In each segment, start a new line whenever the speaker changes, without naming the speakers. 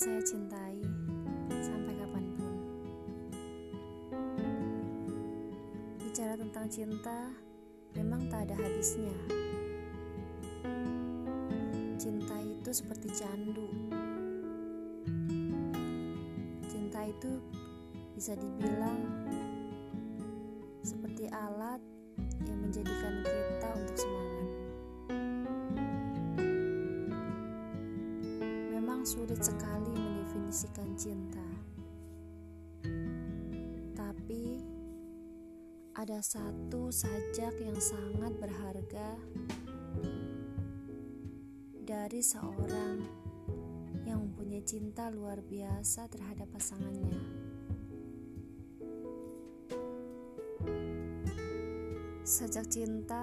saya cintai sampai kapan pun. Bicara tentang cinta memang tak ada habisnya. Cinta itu seperti candu. Cinta itu bisa dibilang seperti alat yang menjadikan kita untuk semangat. Memang sulit sekali mendefinisikan cinta. Tapi ada satu sajak yang sangat berharga dari seorang yang mempunyai cinta luar biasa terhadap pasangannya. Sajak cinta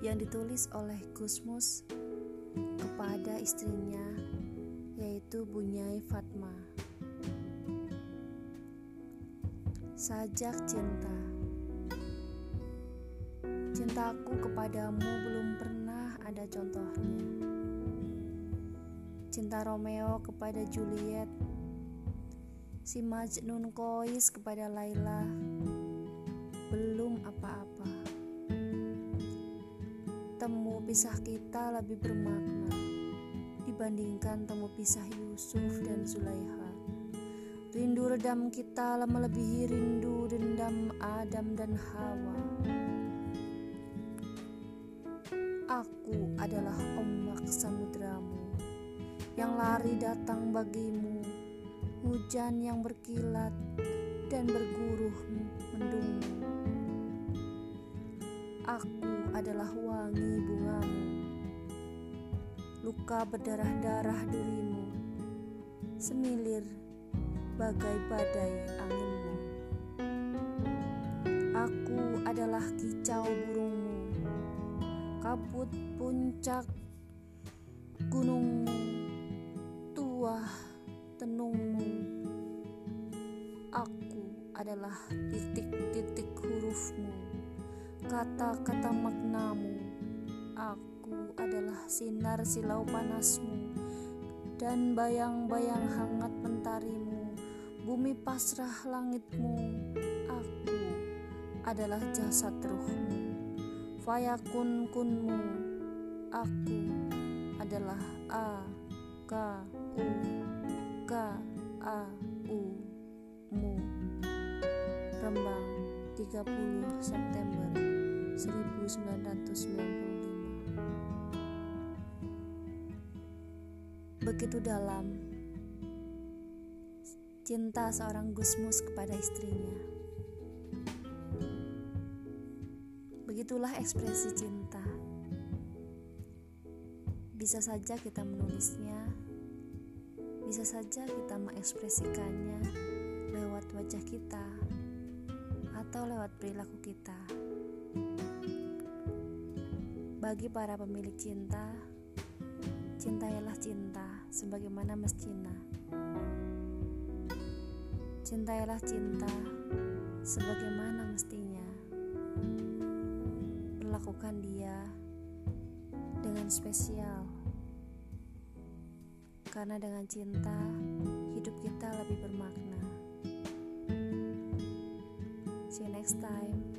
yang ditulis oleh Gusmus kepada istrinya yaitu Bunyai Fatma. Sajak cinta. Cintaku kepadamu belum pernah ada contohnya. Cinta Romeo kepada Juliet, si Majnun Kois kepada Laila, belum apa-apa. Temu pisah kita lebih bermakna dibandingkan temu pisah Yusuf dan Zulaiha. Rindu redam kita melebihi rindu dendam Adam dan Hawa. Aku adalah ombak samudramu yang lari datang bagimu, hujan yang berkilat dan berguruh mendungmu. Aku adalah wangi bungamu, luka berdarah-darah durimu, semilir bagai badai anginmu. Aku adalah kicau burungmu, kabut puncak gunungmu, tuah tenungmu. Aku adalah titik-titik hurufmu, kata-kata maknamu. Aku adalah sinar silau panasmu dan bayang-bayang hangat mentarimu, bumi pasrah langitmu. Aku adalah jasad ruhmu, fayakun kunmu. Aku adalah A K U K A U mu. Rembang 30 September 1995 Begitu dalam cinta seorang Gusmus kepada istrinya. Begitulah ekspresi cinta. Bisa saja kita menulisnya, bisa saja kita mengekspresikannya lewat wajah kita atau lewat perilaku kita. Bagi para pemilik cinta, cintailah cinta sebagaimana mestinya. Cintailah cinta sebagaimana mestinya. Perlakukan dia dengan spesial. Karena dengan cinta, hidup kita lebih bermakna. See you next time.